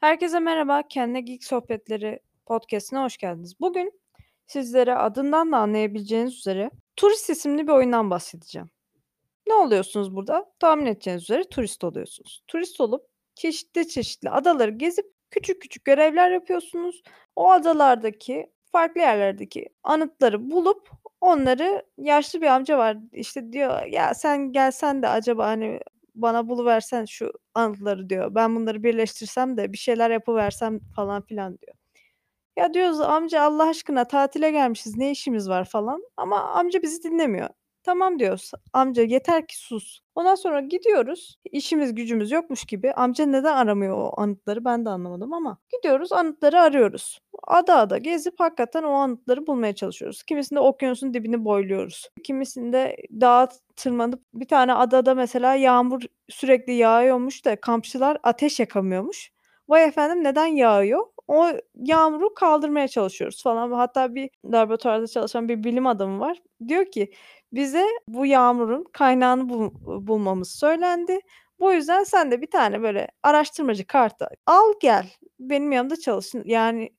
Herkese merhaba, Kendine Geek Sohbetleri podcast'ine hoş geldiniz. Bugün sizlere adından da anlayabileceğiniz üzere Turist isimli bir oyundan bahsedeceğim. Ne oluyorsunuz burada? Tahmin edeceğiniz üzere turist oluyorsunuz. Turist olup çeşitli çeşitli adaları gezip küçük küçük görevler yapıyorsunuz. O adalardaki, farklı yerlerdeki anıtları bulup onları yaşlı bir amca var işte diyor ya sen gelsen de acaba hani bana buluversen şu anıtları diyor. Ben bunları birleştirsem de bir şeyler yapıversem falan filan diyor. Ya diyoruz amca Allah aşkına tatile gelmişiz ne işimiz var falan ama amca bizi dinlemiyor. Tamam diyoruz amca yeter ki sus. Ondan sonra gidiyoruz işimiz gücümüz yokmuş gibi amca neden aramıyor o anıtları ben de anlamadım ama gidiyoruz anıtları arıyoruz. Ada ada gezip hakikaten o anıtları bulmaya çalışıyoruz. Kimisinde okyanusun dibini boyluyoruz. Kimisinde dağa tırmanıp bir tane adada mesela yağmur sürekli yağıyormuş da kampçılar ateş yakamıyormuş. Vay efendim neden yağıyor? O yağmuru kaldırmaya çalışıyoruz falan. Hatta bir laboratuvarda çalışan bir bilim adamı var. Diyor ki bize bu yağmurun kaynağını bul bulmamız söylendi. Bu yüzden sen de bir tane böyle araştırmacı kartı al gel. Benim yanımda çalışsın. Yani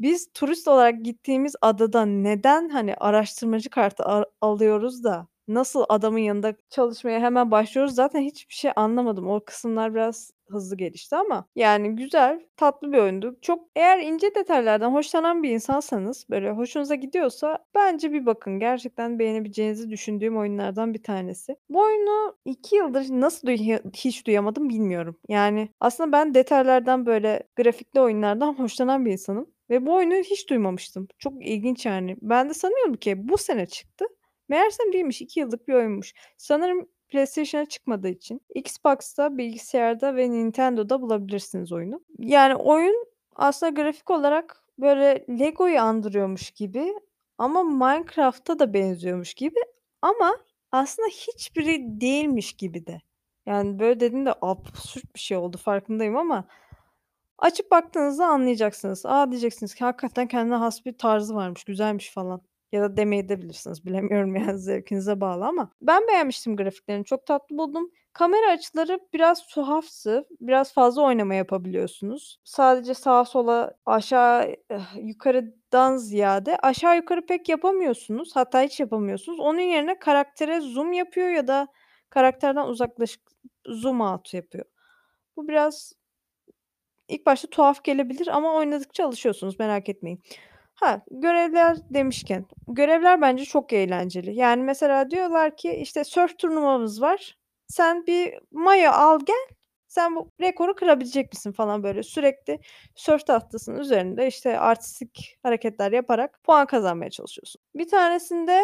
biz turist olarak gittiğimiz adada neden hani araştırmacı kartı alıyoruz da nasıl adamın yanında çalışmaya hemen başlıyoruz zaten hiçbir şey anlamadım. O kısımlar biraz hızlı gelişti ama yani güzel, tatlı bir oyundu. Çok eğer ince detaylardan hoşlanan bir insansanız, böyle hoşunuza gidiyorsa bence bir bakın. Gerçekten beğenebileceğinizi düşündüğüm oyunlardan bir tanesi. Bu oyunu 2 yıldır nasıl duy hiç duyamadım bilmiyorum. Yani aslında ben detaylardan, böyle grafikli oyunlardan hoşlanan bir insanım ve bu oyunu hiç duymamıştım. Çok ilginç yani. Ben de sanıyordum ki bu sene çıktı. Meğersem değilmiş, 2 yıllık bir oyunmuş. Sanırım PlayStation'a çıkmadığı için Xbox'ta, bilgisayarda ve Nintendo'da bulabilirsiniz oyunu. Yani oyun aslında grafik olarak böyle Lego'yu andırıyormuş gibi ama Minecraft'a da benziyormuş gibi ama aslında hiçbiri değilmiş gibi de. Yani böyle dediğimde absürt bir şey oldu farkındayım ama açıp baktığınızda anlayacaksınız. A, diyeceksiniz ki hakikaten kendine has bir tarzı varmış, güzelmiş falan. Ya da demeyebilirsiniz. Bilemiyorum yani zevkinize bağlı ama ben beğenmiştim grafiklerini. Çok tatlı buldum. Kamera açıları biraz tuhaftı. Biraz fazla oynama yapabiliyorsunuz. Sadece sağa sola, aşağı, eh, yukarıdan ziyade aşağı yukarı pek yapamıyorsunuz. Hatta hiç yapamıyorsunuz. Onun yerine karaktere zoom yapıyor ya da karakterden uzaklaşıp zoom out yapıyor. Bu biraz ilk başta tuhaf gelebilir ama oynadıkça alışıyorsunuz merak etmeyin. Ha, görevler demişken, görevler bence çok eğlenceli. Yani mesela diyorlar ki, işte, sörf turnuvamız var. Sen bir mayo al gel. Sen bu rekoru kırabilecek misin falan böyle sürekli sörf tahtasının üzerinde, işte, artistik hareketler yaparak puan kazanmaya çalışıyorsun. Bir tanesinde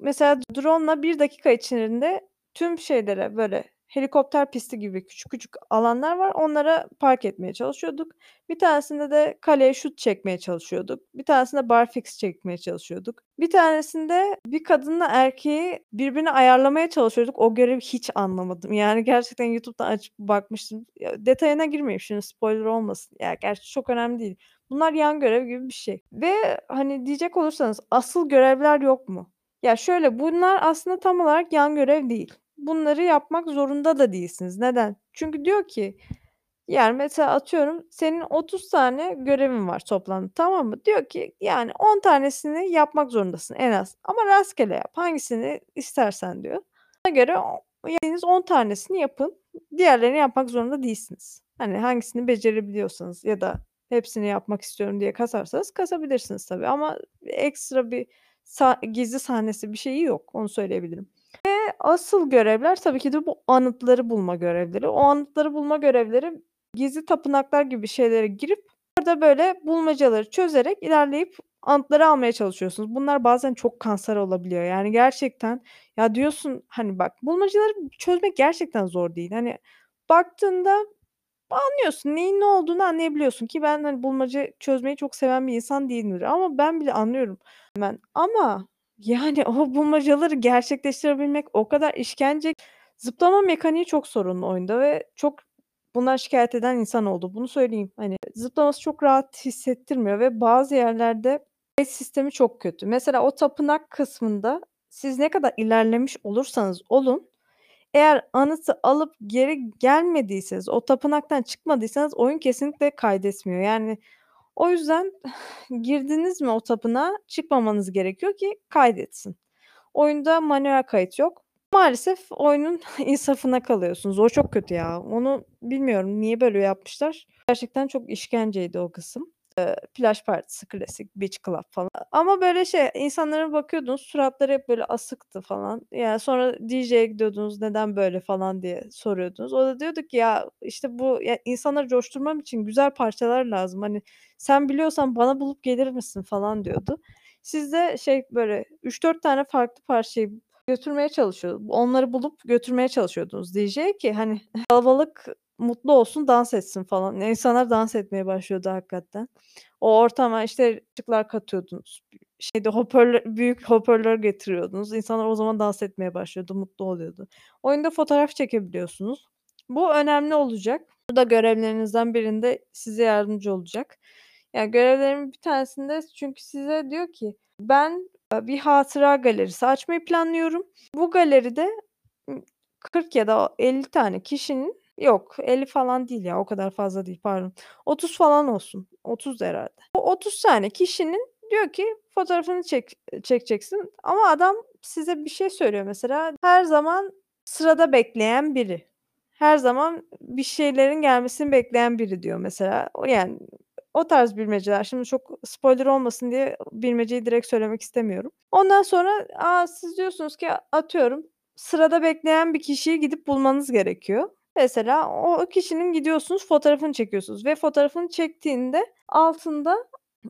mesela drone'la 1 dakika içerisinde tüm şeylere böyle helikopter pisti gibi küçük küçük alanlar var. Onlara park etmeye çalışıyorduk. Bir tanesinde de kaleye şut çekmeye çalışıyorduk. Bir tanesinde barfiks çekmeye çalışıyorduk. Bir tanesinde bir kadınla erkeği birbirine ayarlamaya çalışıyorduk. O görevi hiç anlamadım. Yani gerçekten YouTube'dan açıp bakmıştım. Ya, detayına girmeyeyim şimdi spoiler olmasın. Ya gerçi çok önemli değil. Bunlar yan görev gibi bir şey. Ve hani diyecek olursanız asıl görevler yok mu? Ya şöyle bunlar aslında tam olarak yan görev değil bunları yapmak zorunda da değilsiniz. Neden? Çünkü diyor ki yani mesela atıyorum senin 30 tane görevin var toplamda tamam mı? Diyor ki yani 10 tanesini yapmak zorundasın en az ama rastgele yap. Hangisini istersen diyor. Ona göre yediğiniz 10 tanesini yapın. Diğerlerini yapmak zorunda değilsiniz. Hani hangisini becerebiliyorsanız ya da hepsini yapmak istiyorum diye kasarsanız kasabilirsiniz tabii ama ekstra bir sa gizli sahnesi bir şeyi yok. Onu söyleyebilirim asıl görevler tabii ki de bu anıtları bulma görevleri. O anıtları bulma görevleri gizli tapınaklar gibi şeylere girip orada böyle bulmacaları çözerek ilerleyip anıtları almaya çalışıyorsunuz. Bunlar bazen çok kanser olabiliyor. Yani gerçekten ya diyorsun hani bak bulmacaları çözmek gerçekten zor değil. Hani baktığında anlıyorsun neyin ne olduğunu anlayabiliyorsun ki ben hani bulmaca çözmeyi çok seven bir insan değilimdir ama ben bile anlıyorum hemen. Ama yani, o bulmacaları gerçekleştirebilmek o kadar işkence. Zıplama mekaniği çok sorunlu oyunda ve çok bundan şikâyet eden insan oldu. Bunu söyleyeyim. Hani, zıplaması çok rahat hissettirmiyor ve bazı yerlerde sistemi çok kötü. Mesela o tapınak kısmında siz ne kadar ilerlemiş olursanız olun, Eğer anıtı alıp geri gelmediyseniz, o tapınaktan çıkmadıysanız oyun kesinlikle kaydetmiyor. Yani o yüzden girdiniz mi o tapınağa çıkmamanız gerekiyor ki kaydetsin. Oyunda manuel kayıt yok. Maalesef oyunun insafına kalıyorsunuz. O çok kötü ya. Onu bilmiyorum niye böyle yapmışlar. Gerçekten çok işkenceydi o kısım. Plaj partisi klasik, beach club falan. Ama böyle şey, insanlara bakıyordunuz, suratları hep böyle asıktı falan. Yani sonra DJ'ye gidiyordunuz, "Neden böyle?" falan diye soruyordunuz. O da diyordu ki, "Ya, işte bu ya insanları coşturmam için güzel parçalar lazım. Hani, sen biliyorsan bana bulup gelir misin?" falan diyordu. Siz de şey, böyle 3-4 tane farklı parçayı götürmeye çalışıyor onları bulup götürmeye çalışıyordunuz DJ'ye ki hani kalabalık mutlu olsun, dans etsin falan. İnsanlar dans etmeye başlıyordu hakikaten. O ortama, işte, ışıklar katıyordunuz. Şeyde hoparlör büyük hoparlör getiriyordunuz. İnsanlar o zaman dans etmeye başlıyordu, mutlu oluyordu. Oyunda fotoğraf çekebiliyorsunuz. Bu önemli olacak. Bu da görevlerinizden birinde size yardımcı olacak. Ya, görevlerimin bir tanesinde çünkü size diyor ki, "Ben, eee, bir hatıra galerisi açmayı planlıyorum. Bu galeride, ımm, 40 ya da 50 tane kişinin Yok, 50 falan değil ya, o kadar fazla değil, pardon. 30 falan olsun. 30'du herhâlde. O 30 tane kişinin diyor ki fotoğrafını çek çekeceksin ama adam size bir şey söylüyor mesela. Her zaman sırada bekleyen biri. Her zaman bir şeylerin gelmesini bekleyen biri diyor mesela. Yani o tarz bilmeceler. Şimdi çok spoiler olmasın diye bilmeceyi direkt söylemek istemiyorum. Ondan sonra, aaa, siz diyorsunuz ki atıyorum sırada bekleyen bir kişiyi gidip bulmanız gerekiyor. Mesela o kişinin gidiyorsunuz, fotoğrafını çekiyorsunuz ve fotoğrafını çektiğinde altında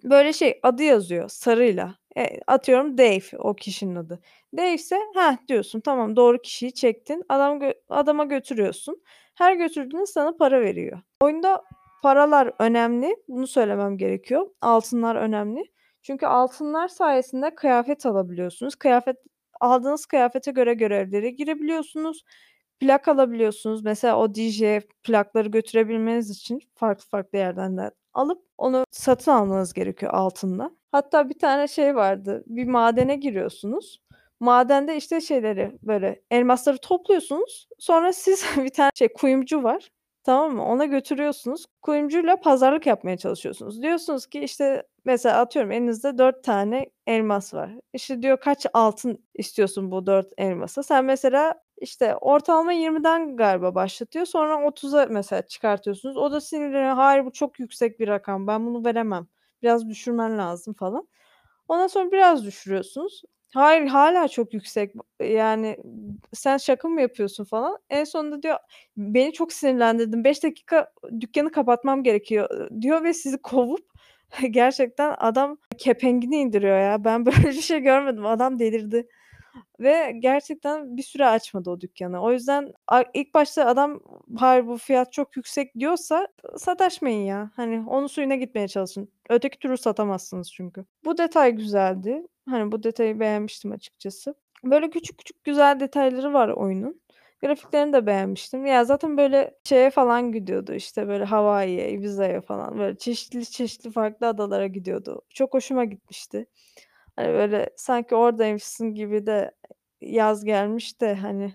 böyle şey, adı yazıyor sarıyla. Eee, atıyorum Dave o kişinin adı. Davese "Heh." diyorsun, tamam doğru kişiyi çektin. Adam gö adama götürüyorsun. Her götürdüğünde sana para veriyor. Oyunda paralar önemli. Bunu söylemem gerekiyor. Altınlar önemli. Çünkü altınlar sayesinde kıyafet alabiliyorsunuz. Kıyafet aldığınız kıyafete göre görevlere girebiliyorsunuz. Plak alabiliyorsunuz. Mesela o DJ'ye plakları götürebilmeniz için farklı farklı yerlerden alıp onu satın almanız gerekiyor altınla. Hatta bir tane şey vardı, bir madene giriyorsunuz. Madende, işte, şeyleri, böyle elmasları topluyorsunuz. Sonra siz bir tane şey, kuyumcu var, tamam mı? Ona götürüyorsunuz. Kuyumcuyla pazarlık yapmaya çalışıyorsunuz. Diyorsunuz ki, işte, mesela atıyorum elinizde 4 tane elmas var. İşte, diyor, "Kaç altın istiyorsun bu 4 elmasa?" Sen mesela, işte, ortalama 20'den galiba başlatıyor. Sonra 30'a mesela çıkartıyorsunuz. O da sinirleniyor. "Hayır, bu çok yüksek bir rakam. Ben bunu veremem. Biraz düşürmen lazım." falan. Ondan sonra biraz düşürüyorsunuz. "Hayır, hâlâ çok yüksek. Yani sen şaka mı yapıyorsun?" falan. En sonunda diyor, "Beni çok sinirlendirdin. 5 dakika dükkânı kapatmam gerekiyor." diyor ve sizi kovup gerçekten adam kepengini indiriyor ya. Ben böyle bir şey görmedim. Adam delirdi ve gerçekten bir süre açmadı o dükkânı. O yüzden ilk başta adam, "Hayır, bu fiyat çok yüksek." diyorsa sataşmayın ya. Hani onun suyuna gitmeye çalışın. Öteki türlü satamazsınız çünkü. Bu detay güzeldi. Hani bu detayı beğenmiştim açıkçası. Böyle küçük küçük güzel detayları var oyunun. Grafiklerini de beğenmiştim. Ya, zaten böyle şeye falan gidiyordu, işte, böyle Hawaii'ye, Ibiza'ya falan böyle çeşitli çeşitli farklı adalara gidiyordu. Çok hoşuma gitmişti. Hani, böyle sanki oradaymışsın gibi de yaz gelmiş de, hani,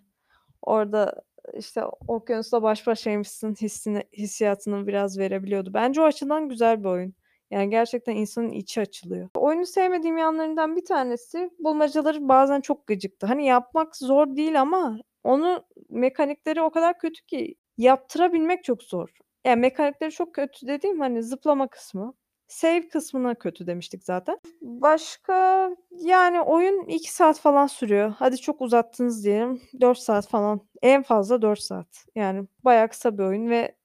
orada, işte, okyanusla baş başaymışsın hissini hissiyatını biraz verebiliyordu. Bence o açıdan güzel bir oyun. Yani gerçekten insanın içi açılıyor. Oyunun sevmediğim yanlarından bir tanesi bulmacaları bazen çok gıcıktı. Hani, yapmak zor değil ama onu mekanikleri o kadar kötü ki yaptırabilmek çok zor. Yani mekanikleri çok kötü dediğim, hani, zıplama kısmı. Save kısmına kötü demiştik zaten. Başka, yani oyun 2 saat falan sürüyor. Hadi çok uzattınız diyelim, 4 saat falan. En fazla 4 saat. Yani bayağı kısa bir oyun ve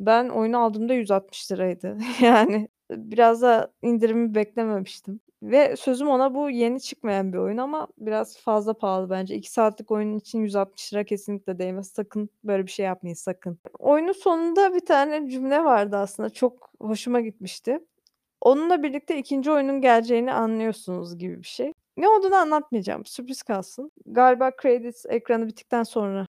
ben oyunu aldığımda ₺160'ydı. Yani biraz da indirimi beklememiştim ve sözüm ona bu yeni çıkmayan bir oyun ama biraz fazla pahalı bence. 2 saatlik oyun için £160 kesinlikle değmez. Sakın böyle bir şey yapmayın, sakın. Oyunun sonunda bir tane cümle vardı aslında çok hoşuma gitmişti. Onunla birlikte 2'nci oyunun geleceğini anlıyorsunuz gibi bir şey. Ne olduğunu anlatmayacağım, sürpriz kalsın. Galiba credits ekranı bittikten sonra